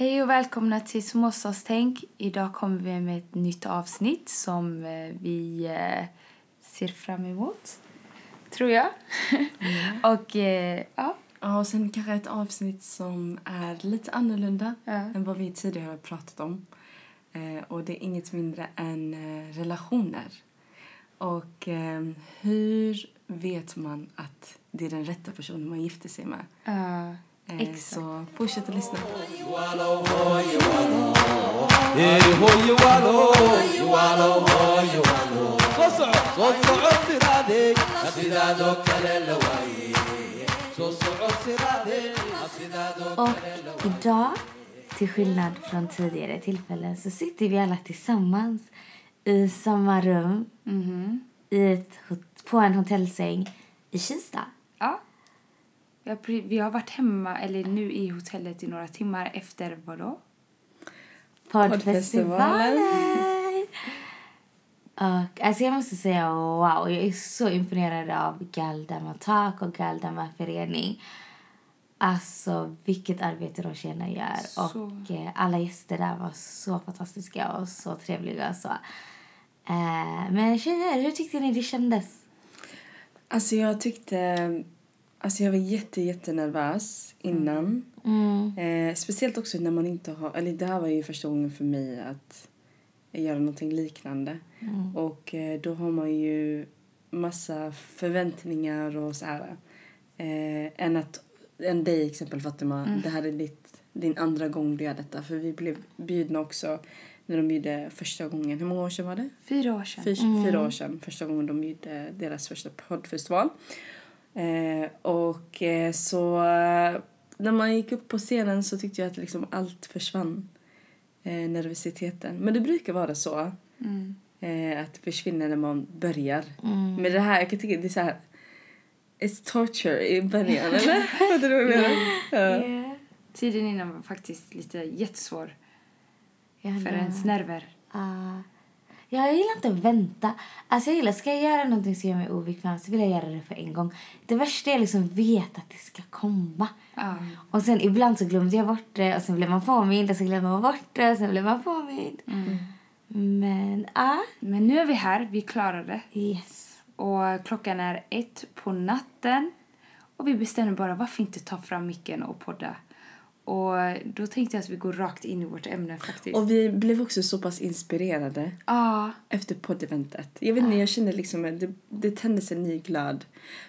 Hej och välkomna till Småstadstänk. Idag kommer vi med ett nytt avsnitt som eh, vi eh, ser fram emot, tror jag. och eh, ja, Ja, och sen kanske ett avsnitt som är lite annorlunda Ja. än vad vi tidigare har pratat om. Och det är inget mindre än relationer. Och hur vet man att det är den rätta personen man gifter sig med? ja, exakt. så fortsätt att lyssna. Och idag, till skillnad från tidigare tillfällen, så sitter vi alla tillsammans i samma rum i ett, på en hotellsäng i Kista. Ja. Vi har, pre- vi har varit hemma, eller nu i hotellet i några timmar efter vadå? Poddfestivalen! Och alltså jag måste säga wow, jag är så imponerad av Galdemar Tak och Galdemar Förening. Alltså vilket arbete de tjejerna gör. Så. Och eh, alla gäster där var så fantastiska och så trevliga. Så. Eh, men tjejer, hur tyckte ni det kändes? Alltså jag tyckte... Alltså jag var jätte, jättenervös innan. Mm. Eh, speciellt också när man inte har... Eller det här var ju första gången för mig att göra någonting liknande. Och eh, då har man ju massa förväntningar och så här. Eh, än att... En dig exempel Fatima, det här är ditt, din andra gång du gör detta. För vi blev bjudna också när de bjöd första gången. Hur många år sedan var det? Fyra år sedan. Fyra, fyra år sedan, första gången de gjorde deras första poddfestival. Eh, och eh, så när man gick upp på scenen så tyckte jag att liksom allt försvann. Eh, nervositeten. Men det brukar vara så. Mm. Eh, att det försvinner när man börjar. Men det här, jag kan tycka det är så här. It's torture i början, eller? Fattar du vad jag menar? Ja. Tiden innan var faktiskt lite jättesvår Jag för ens nerver. Ah. Jag gillar inte att vänta. Alltså jag gillar, ska jag göra någonting som gör mig obekväm så vill jag göra det för en gång. Det värsta är liksom vet att det ska komma. Ja. Och sen ibland så glömde jag bort det och sen blev man påmind och så glömde man bort det och sen blev man påmind. Men ah, Men nu är vi här, vi klarade det. yes. Och klockan är ett på natten. Och vi bestämde bara varför inte ta fram micken och podda. Och då tänkte jag att vi går rakt in i vårt ämne faktiskt. Och vi blev också så pass inspirerade. Ja, efter poddeventet. Jag vet inte, jag kände liksom att det, det tändes en ny glöd.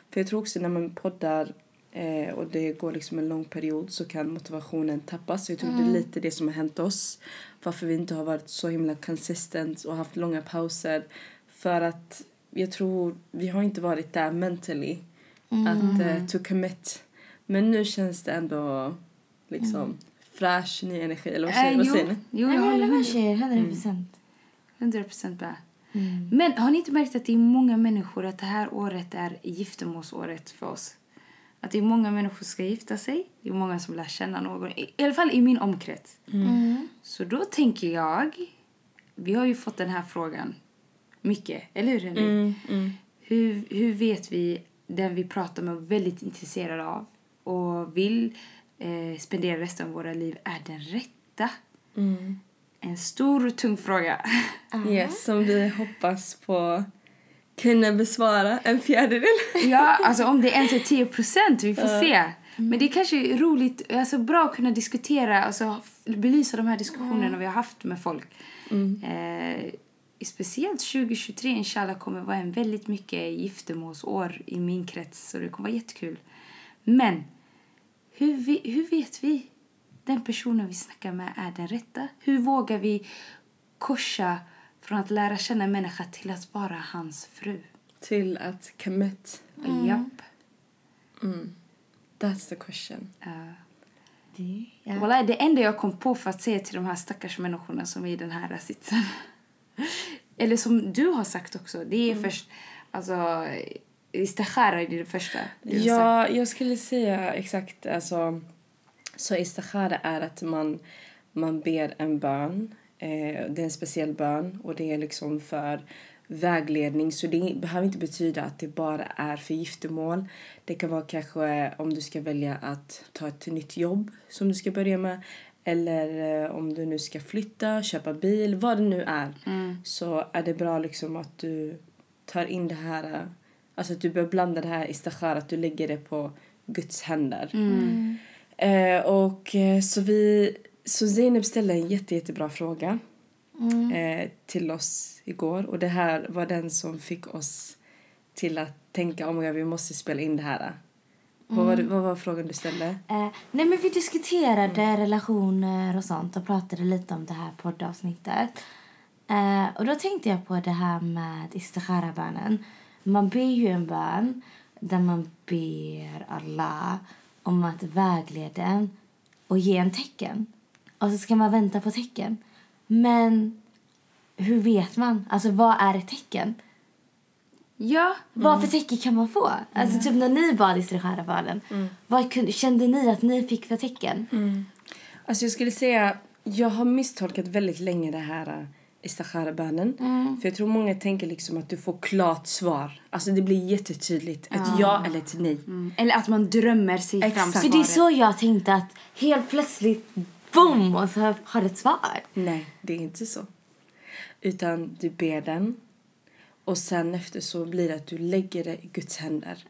För jag tror också när man poddar eh, och det går liksom en lång period så kan motivationen tappas. Så jag tror det är lite det som har hänt oss. Varför vi inte har varit så himla consistent och haft långa pauser. För att jag tror vi har inte varit där mentally. Att eh, to commit. Men nu känns det ändå liksom fräsch, ny energi. Eller vad säger, äh, vad jo, säger ni? jo, jag håller med tjejer, 100 procent. 100 procent med. Men har ni inte märkt att det är många människor, att det här året är giftermålsåret för oss? Att det är många människor som ska gifta sig. Det är många som lär känna någon. I, i alla fall i min omkrets. Så då tänker jag, vi har ju fått den här frågan mycket, eller hur Henrik? Hur, hur vet vi den vi pratar med och är väldigt intresserade av och vill eh, spendera resten av våra liv är den rätta? En stor och tung fråga. Yes, som vi hoppas på kunna besvara en fjärdedel. Ja, alltså om det ens är 10 procent, vi får se. Men det är kanske roligt, alltså bra att kunna diskutera, alltså belysa de här diskussionerna vi har haft med folk. Eh, speciellt 2023, inshallah, kommer vara en väldigt mycket giftermålsår i min krets, så det kommer vara jättekul. Men, hur, vi, hur vet vi den personen vi snackar med är den rätta? Hur vågar vi korsa från att lära känna en människa till att vara hans fru? Till att commit. Japp. That's the question. Ja. Det, ja. Wallah, det enda jag kom på för att säga till de här stackars människorna som är i den här sitsen. Eller som du har sagt också. Det är först, alltså, istikhara är det första. du har sagt. Ja, jag skulle säga exakt alltså så istikhara är att man man ber en bön. Eh, det är en speciell bön och det är liksom för vägledning. Så det behöver inte betyda att det bara är för giftermål. Det kan vara kanske om du ska välja att ta ett nytt jobb som du ska börja med. eller eh, om du nu ska flytta, köpa bil, vad det nu är. Mm. Så är det bra liksom att du tar in det här, eh, alltså att du börjar blanda det här istikhara, att du lägger det på Guds händer. Mm. Eh, och eh, så vi, så Zeynep ställde en jätte, jättebra fråga eh, till oss igår. Och det här var den som fick oss till att tänka om oh, vi måste spela in det här. Vad, var det, vad var frågan du ställde? Eh, nej men vi diskuterade relationer och sånt och pratade lite om det här poddavsnittet. Eh, och då tänkte jag på det här med istikhara-bönen. Man ber ju en bön där man ber Allah om att vägleda en och ge en tecken. Och så ska man vänta på tecken. Men hur vet man? Alltså vad är ett tecken? Ja. Vad för tecken kan man få? Alltså typ när ni bad istikhara-bönen. Vad kunde, kände ni att ni fick för tecken? Alltså jag skulle säga, jag har misstolkat väldigt länge det här uh, istikhara-bönen. För jag tror många tänker liksom att du får klart svar. Alltså det blir jättetydligt. Ett ja eller ett nej. Mm. Eller att man drömmer sig fram Exakt. För det är så jag tänkte att helt plötsligt, boom, och så har du ett svar. Nej, det är inte så. Utan du ber den. Och sen efter så blir det att du lägger det i Guds händer.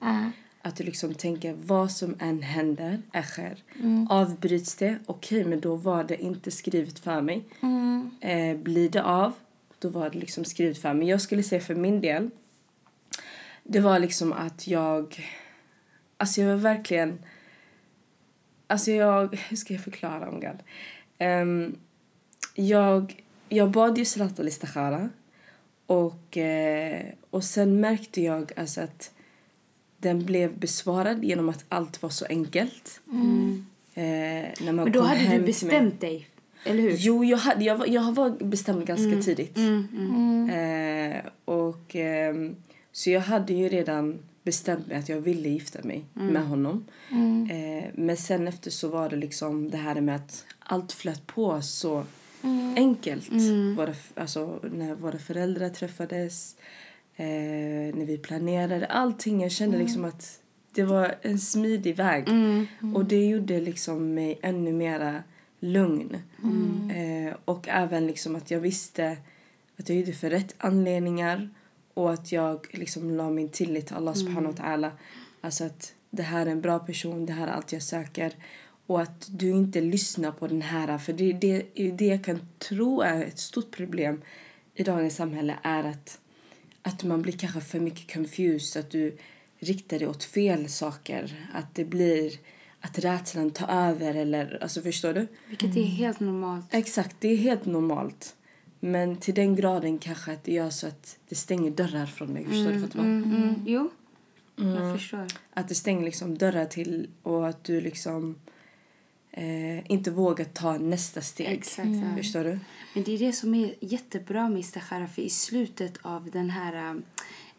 Att du liksom tänker vad som än händer är sker. Avbryts det, okej men då var det inte skrivet för mig. Eh, blir det av, då var det liksom skrivet för mig. Jag skulle säga för min del. Det var liksom att jag, alltså jag var verkligen, alltså jag, hur ska jag förklara om God? Ehm, jag, jag bad ju Salat al-Istikhara och, eh, och sen märkte jag alltså att den blev besvarad genom att allt var så enkelt. Eh, när man Men då kom hade hem du bestämt dig, eller hur? Jo, jag, hade, jag, var, jag var bestämd ganska Mm. tidigt. Eh, och, ehm, så jag hade ju redan bestämt mig att jag ville gifta mig Mm. med honom. Eh, men sen efter så var det liksom det här med att allt flöt på så enkelt. Mm. Våra, alltså, när våra föräldrar träffades, eh, när vi planerade, allting. Jag kände liksom att det var en smidig väg. Och det gjorde liksom mig ännu mera lugn. Eh, och även liksom att jag visste att jag gjorde för rätt anledningar och att jag liksom la min tillit till Allah subhanahu wa ta'ala. Alltså att det här är en bra person, det här är allt jag söker. Och att du inte lyssnar på den här. För det, det, det jag kan tro är ett stort problem i dagens samhälle är att, att man blir kanske för mycket confused. Att du riktar dig åt fel saker. Att det blir att rädslan tar över eller alltså förstår du? Vilket är helt normalt. Exakt, det är helt normalt. Men till den graden kanske att det gör så att det stänger dörrar från dig. Förstår du Fatima? Mm, mm, jo, jag förstår. Att det stänger liksom dörrar till och att du liksom eh, inte vågar ta nästa steg. Exakt. ja. Förstår du? Men det är det som är jättebra med istikhara för i slutet av den här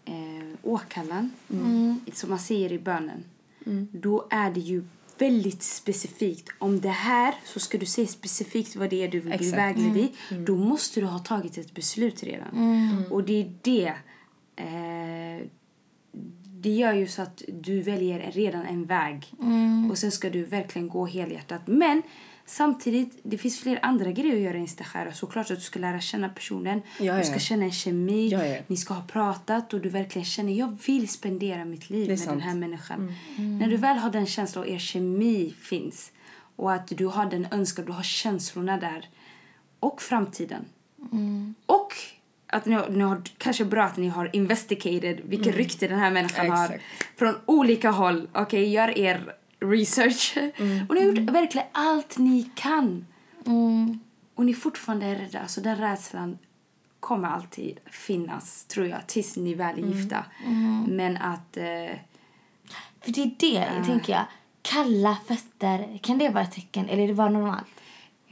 eh, åkallan som man säger i bönen då är det ju väldigt specifikt. Om det här så ska du säga specifikt vad det är du vill bli vägledd i. Då måste du ha tagit ett beslut redan. Och det är det eh, det gör ju så att du väljer redan en väg. Och sen ska du verkligen gå helhjärtat. Men samtidigt, det finns fler andra grejer att göra i istikhara. Såklart att du ska lära känna personen. Ja, Du ja. ska känna en kemi. Ja, ja. Ni ska ha pratat och du verkligen känner jag vill spendera mitt liv med sant. den här människan. När du väl har den känslan och er kemi finns och att du har den önskan, du har känslorna där och framtiden. Och att ni har, ni har kanske bra att ni har investigated vilket rykte den här människan har Exakt. från olika håll. Okej, gör er research. Och ni har gjort verkligen allt ni kan. Och ni fortfarande är rädda. Alltså den rädslan kommer alltid finnas, tror jag, tills ni väl är gifta. Men att... Eh, För det är det, tänker jag. Kalla fötter, kan det vara ett tecken? Eller är det bara normalt?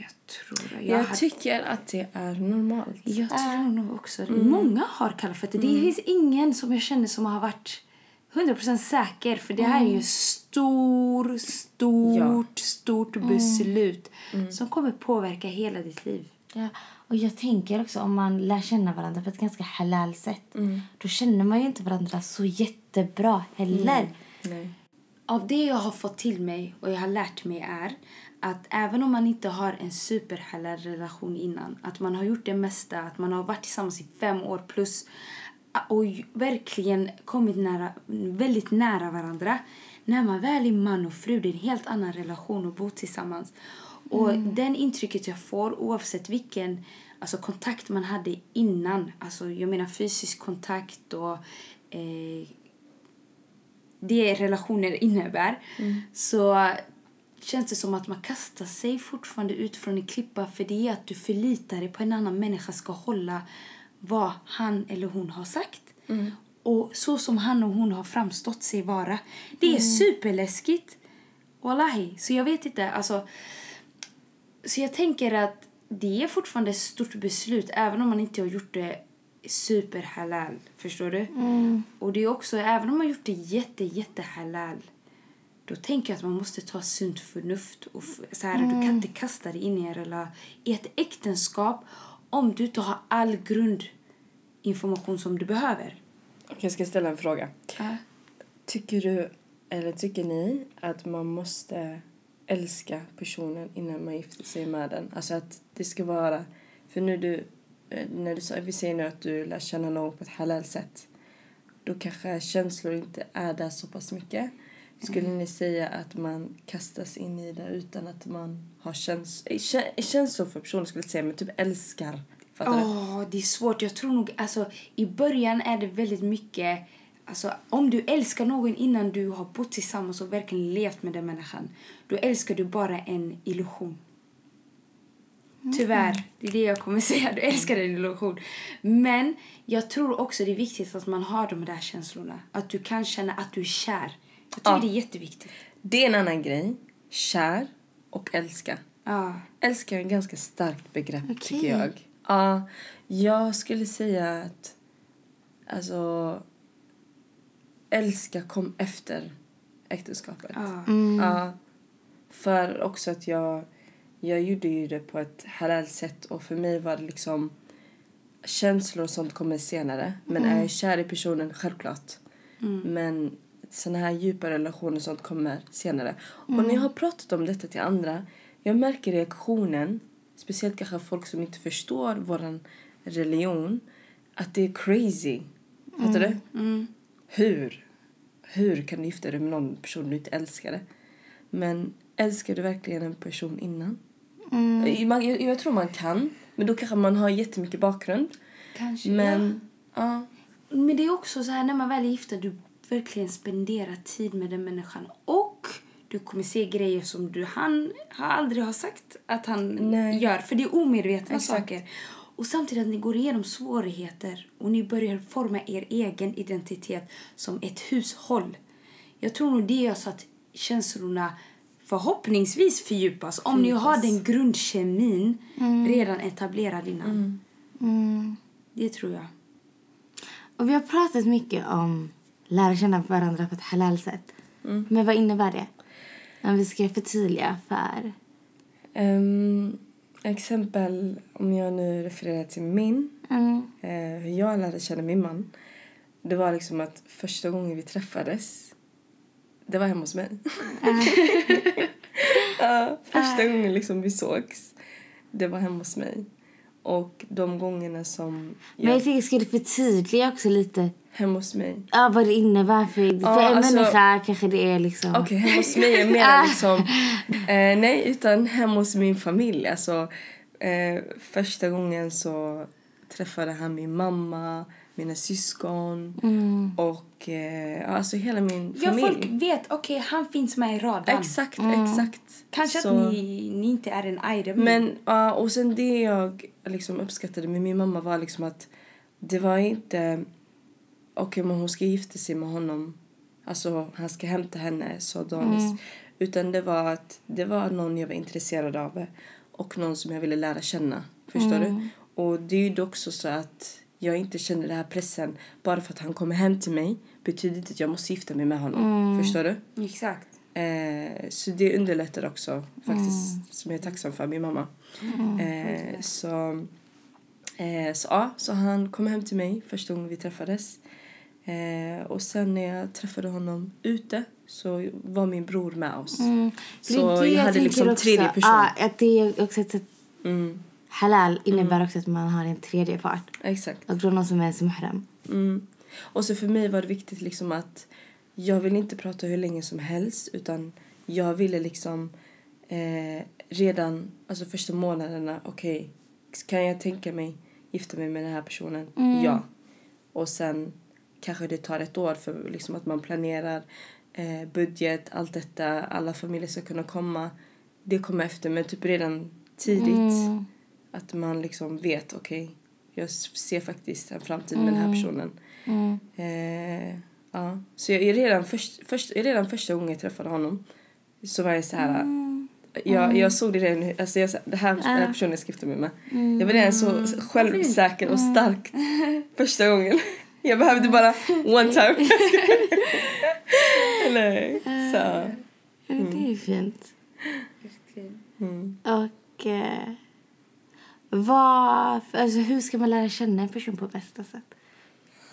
Jag tror... Jag, Jag hade- tycker att det är normalt. Jag tror nog också det. Många har kalla fötter. Det finns ingen som jag känner som har varit 100% säker. För det här är ju ett stor, stort, Ja. stort beslut som kommer påverka hela ditt liv. Ja, och jag tänker också om man lär känna varandra på ett ganska halal sätt. Då känner man ju inte varandra så jättebra heller. Nej. Av det jag har fått till mig och jag har lärt mig är att även om man inte har en superhalal relation innan, att man har gjort det mesta, att man har varit tillsammans i fem år plus och verkligen kommit nära, väldigt nära varandra. När man väl är man och fru, det är en helt annan relation att bo tillsammans. Och den intrycket jag får oavsett vilken alltså, kontakt man hade innan, alltså jag menar fysisk kontakt och eh, det relationer innebär, så känns det som att man kastar sig fortfarande ut från en klippa för det är att du förlitar dig på en annan människa ska hålla vad han eller hon har sagt. Och så som han och hon har framstått sig vara. Det är superläskigt. Wallahi. Så jag vet inte, alltså. Så jag tänker att det är fortfarande ett stort beslut även om man inte har gjort det superhalal. Förstår du? Och det är också, även om man har gjort det jätte, jätte halal då tänker jag att man måste ta sunt förnuft. Och så här, Du kan inte kasta dig in i, rela- i ett äktenskap om du inte har all grundinformation som du behöver. Okej, jag ska ställa en fråga. Ja. Tycker du, eller tycker ni, att man måste älska personen innan man gifter sig med den? Alltså att det ska vara... För nu du, eh, när du vi säger nu att du lär känna någon på ett halal sätt. Då kanske känslor inte är där så pass mycket. Skulle ni säga att man kastas in i det utan att man har käns eh, kä- känslor för personen, skulle jag säga, men typ älskar? Fattar? Åh, det är svårt. Jag tror nog, alltså, I början är det väldigt mycket... Alltså, om du älskar någon innan du har bott tillsammans och verkligen levt med den människan då älskar du bara en illusion. Tyvärr. Det är det jag kommer säga. Du älskar en illusion. Men jag tror också det är viktigt att man har de där känslorna. Att du kan känna att du är kär. Jag tror Ja. det är jätteviktigt. Det är en annan grej. Kär och älska. Ja. Älska är ett ganska starkt begrepp, Okej. tycker jag. Ja, jag skulle säga att... Alltså... Älska kom efter äktenskapet. Ja. Ja. För också att jag... Jag gjorde ju det på ett halal sätt och för mig var det liksom... Känslor och sånt kommer senare. Men är jag kär i personen, självklart. Men såna här djupa relationer och sånt kommer senare. Och när jag har pratat om detta till andra, jag märker reaktionen, speciellt kanske folk som inte förstår våran religion, att det är crazy. Fattar du? Hur? Hur kan du gifta dig med någon person du inte älskar? Men älskar du verkligen en person innan? Man, jag, jag tror man kan, men då kanske man har jättemycket bakgrund. Kanske. Men, ja. Men det är också så här när man väl är gifta, du verkligen spenderar tid med den människan. Och du kommer se grejer som du, han har aldrig har sagt att han Nej. gör. För det är omedvetna Exakt. saker. Och samtidigt att ni går igenom svårigheter och ni börjar forma er egen identitet som ett hushåll. Jag tror nog det gör så att känslorna förhoppningsvis fördjupas. Om ni har den grundkemin redan etablerad innan. Det tror jag. Och vi har pratat mycket om lära känna varandra på ett halal sätt. Men vad innebär det? Om vi ska förtydliga för... Um, exempel, om jag nu refererar till min, Mm. eh, hur jag lärde känna min man. Det var liksom att första gången vi träffades, det var hemma hos mig. Ja, första gången liksom vi sågs, det var hemma hos mig. Och de gångerna som jag... Men jag tycker ska du förtydliga också lite Hemma hos mig. ja, vad det innebär. För, för en alltså- människa kanske det är liksom... Okej, hemma hos mig är mer liksom... Eh, nej, utan hemma hos min familj. Alltså, eh, första gången så träffade han min mamma, mina syskon och eh, alltså hela min Ja, familj. folk vet, okej, han finns med i raden. Exakt, exakt. Kanske Så- att ni, ni inte är en item. Men, ja, och sen det jag liksom uppskattade med min mamma var liksom att det var inte... Okej, men hon ska gifta sig med honom. Alltså, han ska hämta henne, så Danis. Utan det var att det var någon jag var intresserad av och någon som jag ville lära känna. Förstår du? Och det är ju också så att jag inte känner den här pressen. Bara för att han kommer hem till mig betyder inte att jag måste gifta mig med honom. Förstår du? Exakt. Eh, så det underlättar också faktiskt, som jag är tacksam för, min mamma. Eh, så, eh, så ja, så han kom hem till mig första gången vi träffades. Eh, och sen när jag träffade honom ute så var min bror med oss. Mm. Så jag hade liksom också. tredje person. Ja, att det är också ett Mm, halal innebär också att man har en tredje part. exakt. Och då någon som är som haram. Mm. Och så för mig var det viktigt liksom att jag vill inte prata hur länge som helst utan jag ville liksom eh, redan, alltså första månaderna, okej, kan jag tänka mig gifta mig med den här personen? Ja. Och sen kanske det tar ett år för liksom att man planerar eh, budget, allt detta, alla familjer ska kunna komma. Det kommer efter, men typ redan tidigt att man liksom vet, okej, jag ser faktiskt en framtid med den här personen. Eh, ja. Så jag, redan, först, först, redan första gången jag träffade honom så var jag så här... Jag, jag såg det redan, alltså jag, det här, den här personen jag ska gifta mig med. Jag var redan så självsäker och stark första gången. Jag behövde bara one time. Eller, så. Ja, Det är fint. Mm. Och eh, vad, alltså, hur ska man lära känna en person på bästa sätt?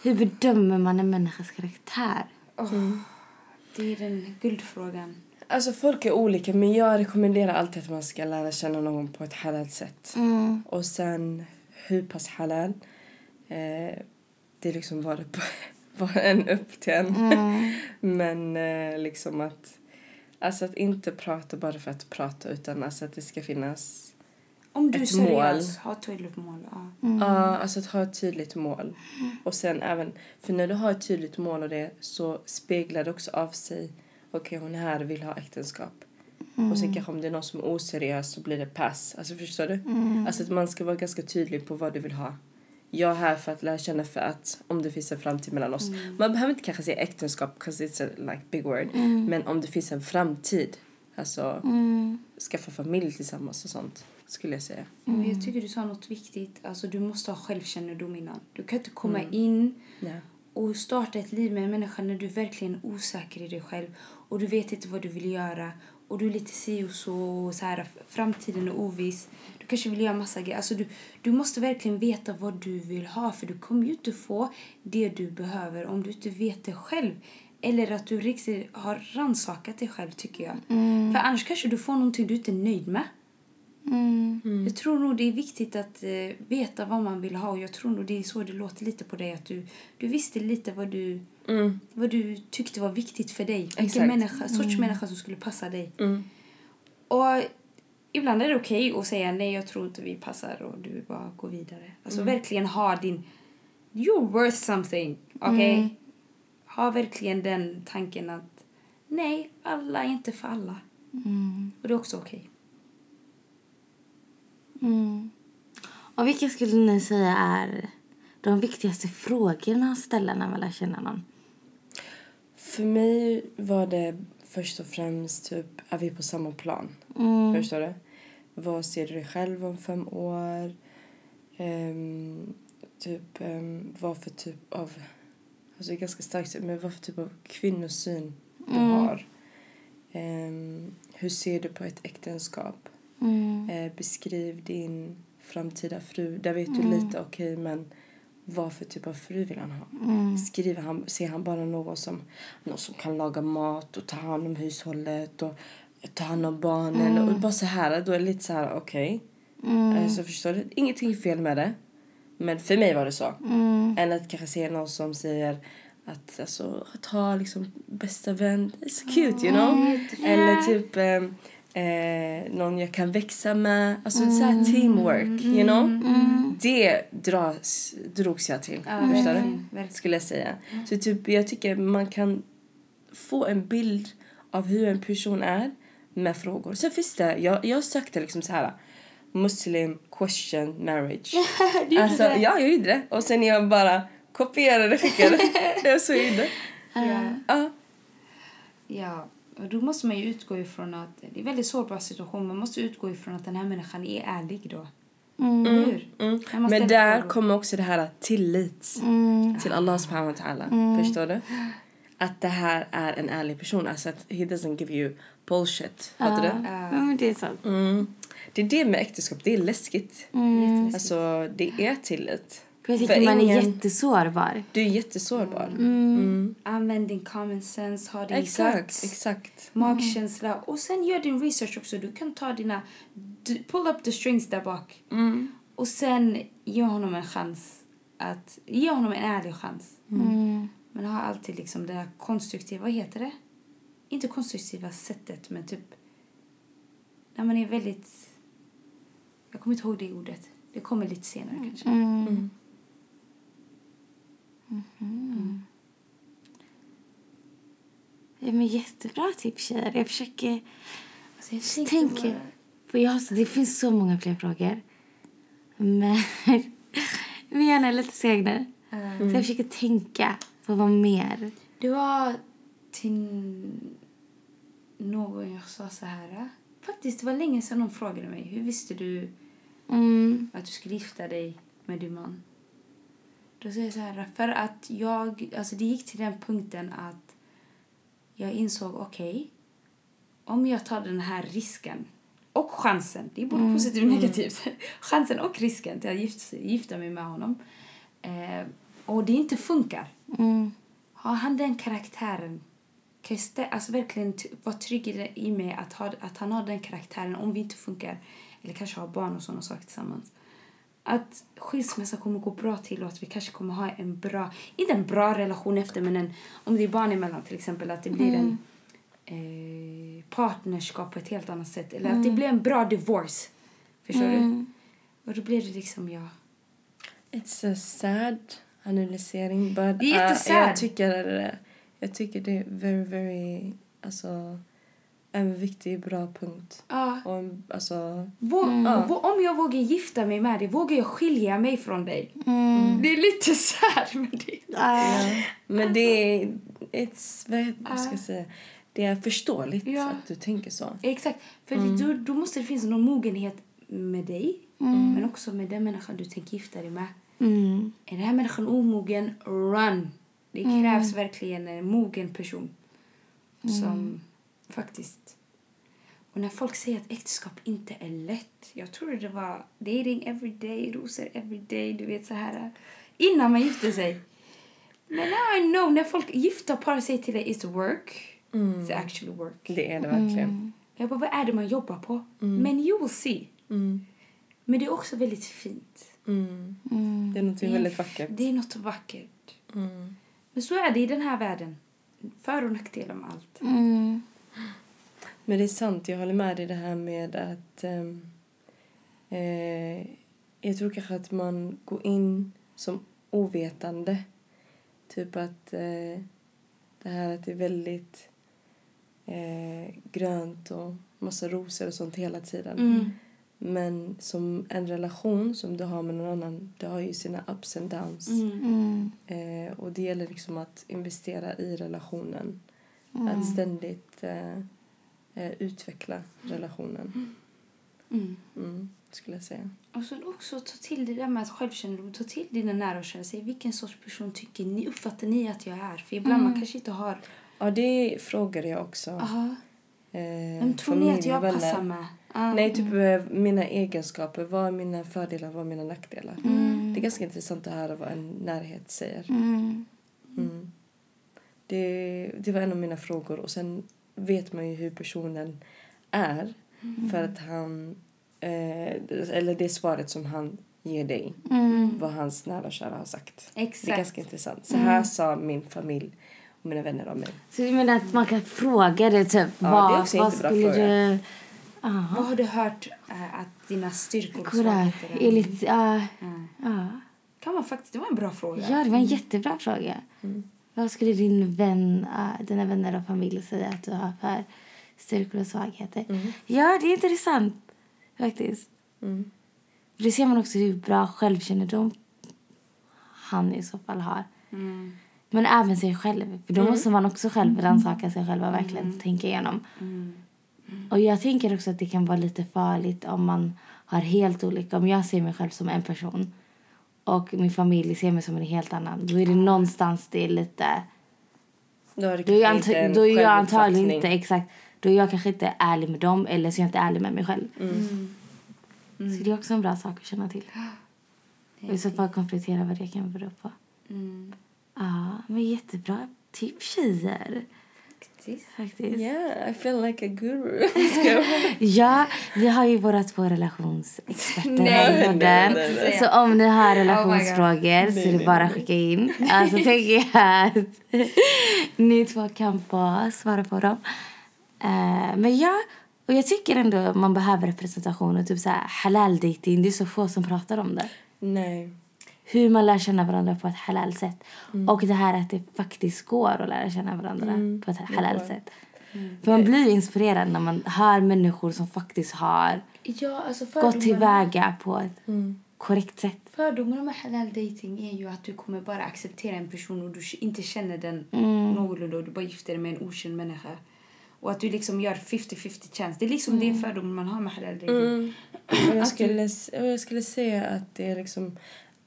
Hur bedömer man en människas karaktär? Det är den guldfrågan. Alltså folk är olika men jag rekommenderar alltid att man ska lära känna någon på ett halal sätt. Och sen hur pass halal, eh, det liksom bara, bara en upp till en. men eh, liksom att, alltså att inte prata bara för att prata utan alltså att det ska finnas Om du Ett seriös, ha ett tydligt mål. Ja. Ja, alltså att ha ett tydligt mål. Och sen även, för när du har ett tydligt mål och det så speglar det också av sig. Okej, hon här vill ha äktenskap. Och sen kanske om det är någon som är oseriös så blir det pass. Alltså förstår du? Alltså att man ska vara ganska tydlig på vad du vill ha. Jag är här för att lära känna för att om det finns en framtid mellan oss. Man behöver inte kanske säga äktenskap because it's a like big word. Men om det finns en framtid. Alltså skaffa familj tillsammans och sånt. Skulle jag säga. Men jag tycker du sa något viktigt. Alltså, du måste ha självkännedom innan. Du kan inte komma in Ja. och starta ett liv med en människa när du verkligen är osäker i dig själv och du vet inte vad du vill göra och du är lite si och så och så här, framtiden är oviss. Du kanske vill göra massa grejer. Alltså du, du måste verkligen veta vad du vill ha för du kommer ju inte få det du behöver om du inte vet det själv. Eller att du riktigt har rannsakat dig själv tycker jag. För annars kanske du får någonting du inte är nöjd med. Jag tror nog det är viktigt att eh, veta vad man vill ha och jag tror nog det är så det låter lite på dig att du, du visste lite vad du, vad du tyckte var viktigt för dig. Vilken Exakt. människa, sorts människa som skulle passa dig. Mm. Och ibland är det okej att säga nej jag tror inte vi passar och du bara går vidare. Alltså verkligen ha din, you're worth something, okej? Ha verkligen den tanken att nej, alla är inte för alla. Och det är också okej. Och vilka skulle ni säga är de viktigaste frågorna att ställa när man lär känna någon? För mig var det först och främst typ, är vi på samma plan? Förstår du? Vad ser du dig själv om fem år? Ehm, typ, um, vad för typ av, alltså det är ganska starkt, men vad för typ av kvinnosyn du har? Ehm, hur ser du på ett äktenskap? Eh, beskriv din framtida fru. Där vet du lite, okej, men vad för typ av fru vill han ha? Skriver han, ser han bara någon som, någon som kan laga mat och ta hand om hushållet och ta hand om barnen och bara så här. Då är det lite så här, okej. Eh, så förstår du? Ingenting fel med det. Men för mig var det så. Än att kanske se någon som säger att alltså, att ha liksom bästa vän, it's cute you know. Eller typ ehm, eh, någon jag kan växa med. Alltså så här teamwork, you know. Det dras, drogs jag till, Ja, du? verkligen, verkligen. Skulle jag säga. Så typ jag tycker man kan få en bild av hur en person är med frågor. Sen finns det, jag, jag sökte liksom så här Muslim question marriage. alltså, ja, jag gjorde det. Och sen jag bara kopierade och skickade. det var så jag gjorde. Ja. Ja. Då måste man ju utgå ifrån att det är en väldigt sårbar situation. Man måste utgå ifrån att den här människan är ärlig då. Hur? När man Men där frågor. kommer också det här tillit till Allah subhanahu wa ta'ala. Förstår du? Att det här är en ärlig person. Alltså att he doesn't give you bullshit. Fattar du? Men det är sant. Mm. Det är det med äktenskap. Det är läskigt. Jätteläskigt. Alltså, det är tillit. För jag tycker För man är jättesårbar. Du är jättesårbar. Mm. Använd din common sense, ha din Exakt, guts, exakt. magkänsla. Och sen gör din research också. Du kan ta dina... Pull up the strings där bak. Mm. Och sen ge honom en chans. att Ge honom en ärlig chans. Mm. Men ha alltid liksom det här konstruktiva, vad heter det? Inte konstruktiva sättet, men typ när man är väldigt... Jag kommer inte ihåg det ordet. Det kommer lite senare kanske. Mm. Ja, men jättebra tips, tjejer. Jag försöker Alltså, jag tänka. tänker bara- För jag det finns så många fler frågor. Men hjärna är lite seg nu. Så jag försöker tänka på vad mer. Det var till någon jag sa så här. Faktiskt, det var länge sedan någon frågade mig. Hur visste du Mm. att du skulle gifta dig med din man? Då säger jag så här. För att jag, alltså det gick till den punkten att jag insåg, okej, om jag tar den här risken och chansen, det är både positivt och negativt, chansen och risken till att gifta, gifta mig med honom eh, och det inte funkar, Mm. har han den karaktären kan jag alltså verkligen vara trygg i, det, i mig att, ha, att han har den karaktären om vi inte funkar eller kanske har barn och sådana saker tillsammans. Att skilsmässa kommer gå bra till och att vi kanske kommer ha en bra, inte en bra relation efter men en, om det är barn emellan till exempel att det blir en eh, partnerskap på ett helt annat sätt eller att det blir en bra divorce. Förstår du? Och då blir det liksom ja. It's a sad analysering. But, Det är uh, jag, tycker, jag tycker det är very, very... Alltså, en viktig, bra punkt. Ja. Och alltså, Vå- Ja. vå- Om jag vågar gifta mig med dig, vågar jag skilja mig från dig? Det är lite så här, men det... Ah. men det är... It's, vad, ska jag säga? Det är förståeligt Ja. att du tänker så. Exakt. För Mm. då, då måste det finnas någon mogenhet med dig, men också med den människan du tänker gifta dig med. Mm. Är den här människan omogen, run! Det Mm. krävs verkligen en mogen person som faktiskt... Och när folk säger att äktenskap inte är lätt. Jag tror det var dating every day, rosor every day, du vet så här. Innan man gifte sig. Men now I know, när folk gifta par säger till dig it's work, it's actually work. Det är det verkligen. Jag bara, vad är det man jobbar på? Men you will see. Mm. Men det är också väldigt fint. Mm. Mm. Det är något väldigt vackert. Det är något vackert. Mm. Men så är det i den här världen. För och nackdelar med allt. Men det är sant, jag håller med dig det här med att... ehm, eh, jag tror kanske att man går in som ovetande. Typ att eh, det här att det är väldigt eh, grönt och massa rosor och sånt hela tiden. Mm. Men som en relation som du har med någon annan, det har ju sina ups and downs. Mm. Mm. Eh, och det gäller liksom att investera i relationen. Att ständigt eh, eh, utveckla relationen. Mm. Mm, skulle jag säga. Och så också ta till det där med självkännedom. Ta till dina nära och kära. Säg vilken sorts person tycker ni, uppfattar ni att jag är? För ibland man kanske inte har... Ja, det frågar jag också. Aha. Eh, Vem tror ni att jag vänner. passar med? Ah. Nej, typ eh, mina egenskaper. Vad är mina fördelar, vad är mina nackdelar? Det är ganska intressant att höra vad en närhet säger. Mm. Mm. Det, det var en av mina frågor. Och sen vet man ju hur personen är. För att han... Eh, eller det svaret som han ger dig. Mm. Vad hans nära och kära har sagt. Det är Exakt. ganska intressant. Så här sa min familj och mina vänner om mig. Så du menar att man kan fråga det typ? det är vad, också vad skulle fråga. du... Ja. Vad har du hört eh, att dina styrkor och svagheter är lite... Ja. Mm. Ja. Kan man faktiskt, det var en bra fråga. ja, det var en jättebra fråga. Vad skulle din vän, äh, dina vänner och familj säga att du har för styrkor och svagheter? Ja, det är intressant faktiskt. Mm. Det ser man också hur bra självkännedom han i så fall har. Mm. Men även sig själv. För då måste man också själv rannsaka sig själv och verkligen tänka igenom. Mm. Och jag tänker också att det kan vara lite farligt om man har helt olika. Om jag ser mig själv som en person och min familj ser mig som en helt annan. Då är det någonstans det är lite... Då är, det Då är jag, kanske inte anta- en då är jag antagligen inte exakt... Då är jag kanske inte ärlig med dem eller så är jag inte ärlig med mig själv. Mm. Så det är också en bra sak att känna till. Och i så fall komplettera vad det kan bero på. Mm. Ja, men jättebra tips tjejer. Faktiskt. Faktiskt. Yeah, I feel like a guru. Ja, vi har ju våra två relationsexperter Nej, här i nej, podden. nej, nej, nej. Så om ni har Oh relationsfrågor så är det bara att skicka in. Alltså tänker jag att ni två kan få svara på dem. Eh, men ja, och jag tycker ändå man behöver representation och typ så här halal dating. Det är så få som pratar om det. Nej. Hur man lär känna varandra på ett halal sätt. Mm. Och det här att det faktiskt går att lära känna varandra på ett halal sätt. För man blir ju inspirerad när man hör människor som faktiskt har Ja, alltså gått tillväga på ett Mm. korrekt sätt. fördomarna med halal dating är ju att du kommer bara acceptera en person och du inte känner den Mm. någorlunda och du bara gifter dig med en okänd människa. Och att du liksom gör 50-50 chans. Det är liksom Mm. det fördomen man har med halal dating. Mm. Och jag, skulle, och jag skulle säga att det är liksom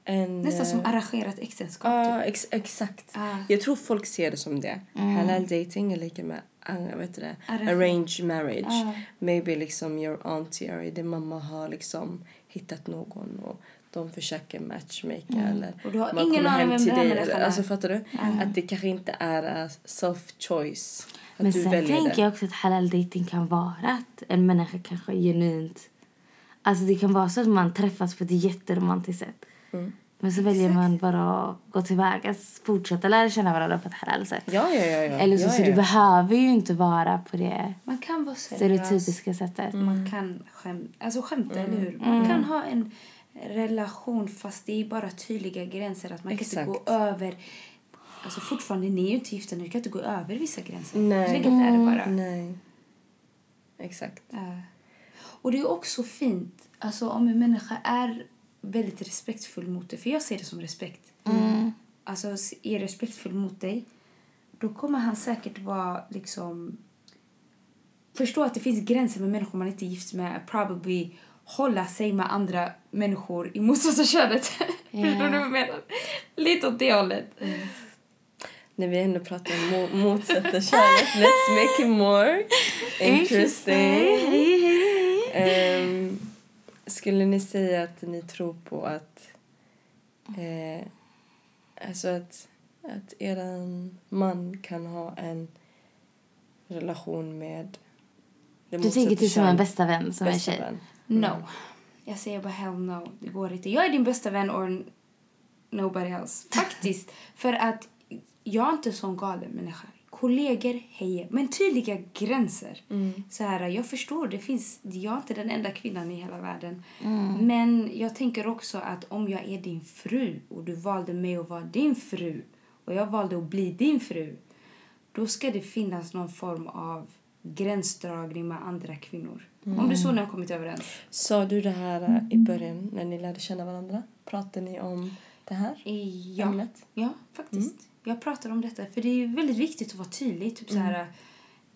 en... Nästan som eh, arrangerat äktenskap. Ja, typ. ex exakt. Ah. Jag tror folk ser det som det. Mm. Halal dating är lika med uh, vet det, Arrange- arranged marriage. Ah. Maybe liksom your auntie or din mamma har liksom hittat någon och de försöker matchmaka eller Mm. Och du har man ingen kommer aning hem till här dig. Eller, alltså fattar du? Att det kanske inte är a self-choice. Men sen tänker det. jag också att halal dating kan vara att en människa kanske genuint... Alltså det kan vara så att man träffas på ett jätteromantiskt sätt. Mm. Men så väljer man bara att gå tillväga, fortsätta lära känna varandra på ett halal sätt. Ja, ja, ja. ja. Eller så, ja, så ja. du behöver ju inte vara på det Man kan vara seriös. stereotypiska sättet. Man kan skäm, alltså skämta, Mm. eller hur? Man kan ha en relation fast det är bara tydliga gränser. Att man kan inte Exakt. gå över... Alltså fortfarande, ni är ju inte gifta nu. Du kan inte gå över vissa gränser. Nej. Så enkelt är det bara. Nej. Exakt. Ja. Och det är också fint alltså, om en människa är väldigt respektfull mot dig. För jag ser det som respekt. Alltså s- är respektfull mot dig. Då kommer han säkert vara liksom... Förstå att det finns gränser med människor man inte är gift med. Probably hålla sig med andra människor i motsatta könet. Förstår du vad jag menar? Lite åt det hållet. När vi ändå pratar om mo- motsatta kärlek, let's make it more interesting. Ehm, skulle ni säga att ni tror på att eh, alltså att, att eran man kan ha en relation med det Du tänker motsatta typ som en bästa vän som Bästa tjej. vän. No. Jag säger bara hell no. Det går inte. Jag är din bästa vän or nobody else. Faktiskt. För att jag är inte en sån galen människa. Kollegor, hej. Men tydliga gränser. Så här, jag förstår, det finns, jag är inte den enda kvinnan i hela världen. Men jag tänker också att om jag är din fru och du valde mig att vara din fru och jag valde att bli din fru då ska det finnas någon form av gränsdragning med andra kvinnor. Om du så nu har kommit överens. Sa du det här i början när ni lärde känna varandra? Pratade ni om det här? Ja, Ämnet? ja faktiskt. Jag pratar om detta för det är väldigt viktigt att vara tydlig typ så här,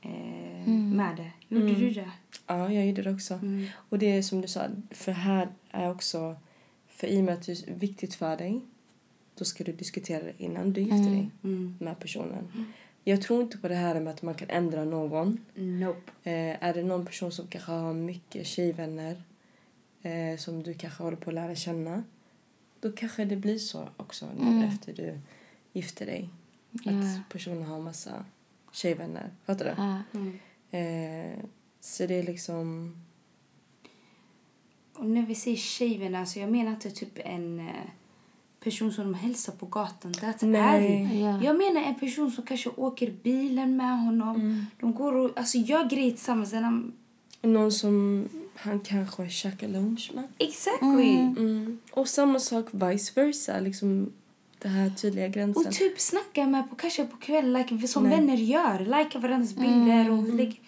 eh, med det. Gjorde du det? Ja, jag gjorde det också. Mm. Och det är som du sa, för här är också, för i och med att det är viktigt för dig, då ska du diskutera det innan du gifter dig Mm. med personen. Jag tror inte på det här med att man kan ändra någon. Nope. Eh, är det någon person som kanske har mycket tjejvänner eh, som du kanske håller på att lära känna, då kanske det blir så också nu efter du gifter dig. Att personen har massa tjejvänner. Fattar du? Mm. Eh, så det är liksom... Och när vi säger tjejvänner, alltså jag menar inte typ en eh, person som de hälsar på gatan. That's Nej. ärligt. Ja. Jag menar en person som kanske åker bilen med honom. De går och alltså, gör grejer tillsammans. Någon som han kanske käkar lunch med. exactly. Mm. Och samma sak vice versa. Liksom det här tydliga gränsen. Och typ snacka med på, kanske på kvällen, like, som Nej. vänner gör. Lika varandras bilder och lägg,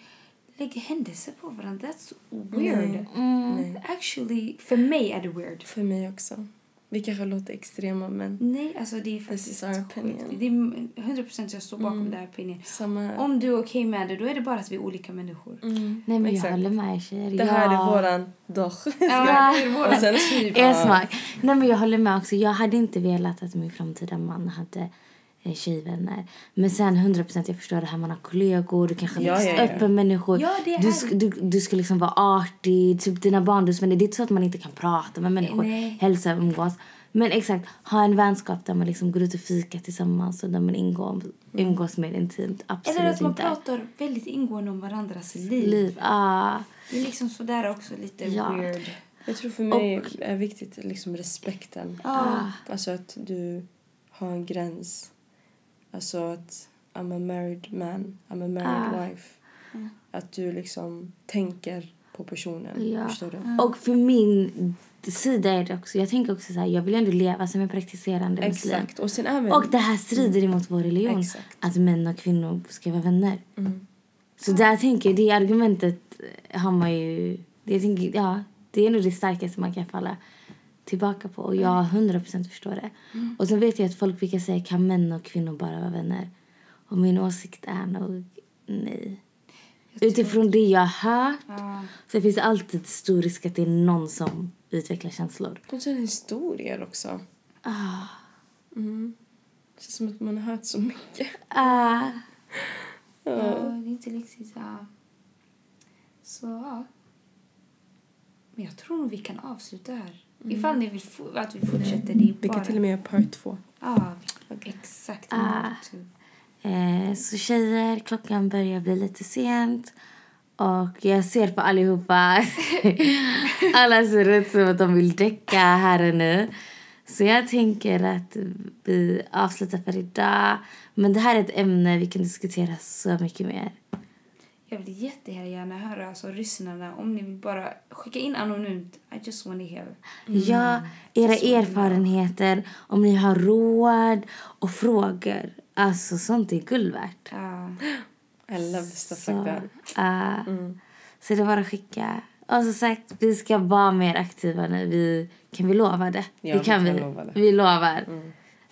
lägg händelser på varandra. That's weird. Nej. Actually, för mig är det weird. För mig också. Vi kanske låter extrema men Nej, alltså det är faktiskt. Det är 100% jag står bakom det här opinion. Samma... Om du är okej med det, då är det bara att vi är olika människor. Mm. Nej, men jag Exakt. håller med er tjejer. Det här Jag- är våran doch. Ja, Och sen typ... Er smak. Nej, men jag håller med också. Jag hade inte velat att min framtida man hade eh, tjejvänner. Men sen 100% jag förstår det här man har kollegor, du kanske Ja, växt ja, ja. upp med människor. Ja, det är du, ska, du, du ska liksom vara artig, typ dina barndomsvänner. Det är inte så att man inte kan prata med människor, Nej. hälsa, umgås. Men exakt, ha en vänskap där man liksom går ut och fikar tillsammans och där man ingår, umgås mer intimt. Absolut Eller att man inte. pratar väldigt ingående om varandras liv. Liv, ah. Det är liksom sådär också lite Ja. weird. Jag tror för mig är viktigt liksom respekten. Ja. Alltså att du har en gräns. Alltså att I'm a married man, I'm a married Ah. wife. Att du liksom tänker på personen. Ja. Förstår du? Och för min sida är det också, jag tänker också så här, jag vill ändå leva som en praktiserande muslim. Exakt. Och sen även... Och det här strider emot vår religion. Exakt. Att män och kvinnor ska vara vänner. Mm. Så där tänker jag, det argumentet har man ju... Det, tänker, ja, det är nog det starkaste man kan falla tillbaka på. Och jag 100% förstår det. Och sen vet jag att folk brukar säga, kan män och kvinnor bara vara vänner? Och min åsikt är nog nej. Utifrån det jag har hört Ja. så finns det alltid stor risk att det är någon som utvecklar känslor. Och sen historier också. Ah. Mm. Det känns som att man har hört så mycket. Ah. Ja, det är inte riktigt... Ja. Så, ja. Men jag tror nog vi kan avsluta här. Ifall ni vill att vi fortsätter. Det är Vi bara... kan till och med göra part två. Ja, exakt. Ah. Eh, så tjejer, klockan börjar bli lite sent. Och jag ser på allihopa. Alla ser ut som att de vill däcka här och nu. Så jag tänker att vi avslutar för idag. Men det här är ett ämne vi kan diskutera så mycket mer. Jag vill jättegärna höra alltså, lyssnarna om ni vill bara skicka in anonymt. I just want to hear. Ja, era erfarenheter, om ni har råd och frågor. Alltså sånt är guld värt. Ja. I love stuff Så, like that. uh, så det är bara att skicka. Och som sagt, vi ska vara mer aktiva nu. Vi, kan vi lova det? Ja, det vi kan kan vi. lova det. Vi lovar.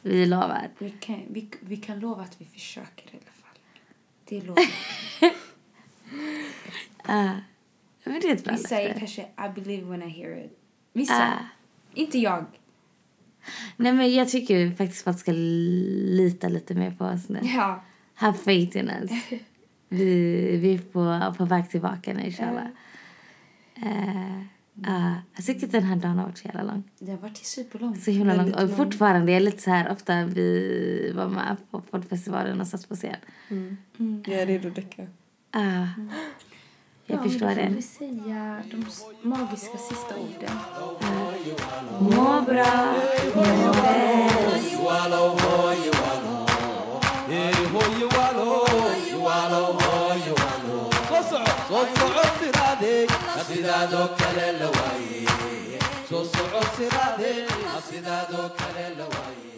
Vi lovar. Vi, kan, vi, vi kan lova att vi försöker i alla fall. Det lovar Uh, men det är ett bra Vissa är löfte. kanske I believe when I hear it. Vissa. Ah. Inte jag. Nej men jag tycker faktiskt att man ska lita lite mer på oss nu. Ja. Have faith in us. Vi, vi är på, på väg tillbaka nu inshallah. Uh, uh, jag tycker att den här dagen har varit så jävla lång. Det har varit superlångt. Så himla lång. Och fortfarande är jag lite så här ofta vi var med på poddfestivalen och satt på scen. Mm. Jag är redo att däcka. Uh, jag ja, förstår det. vi säga de magiska sista orden. Må bra. Sidaadoo kale la waaye.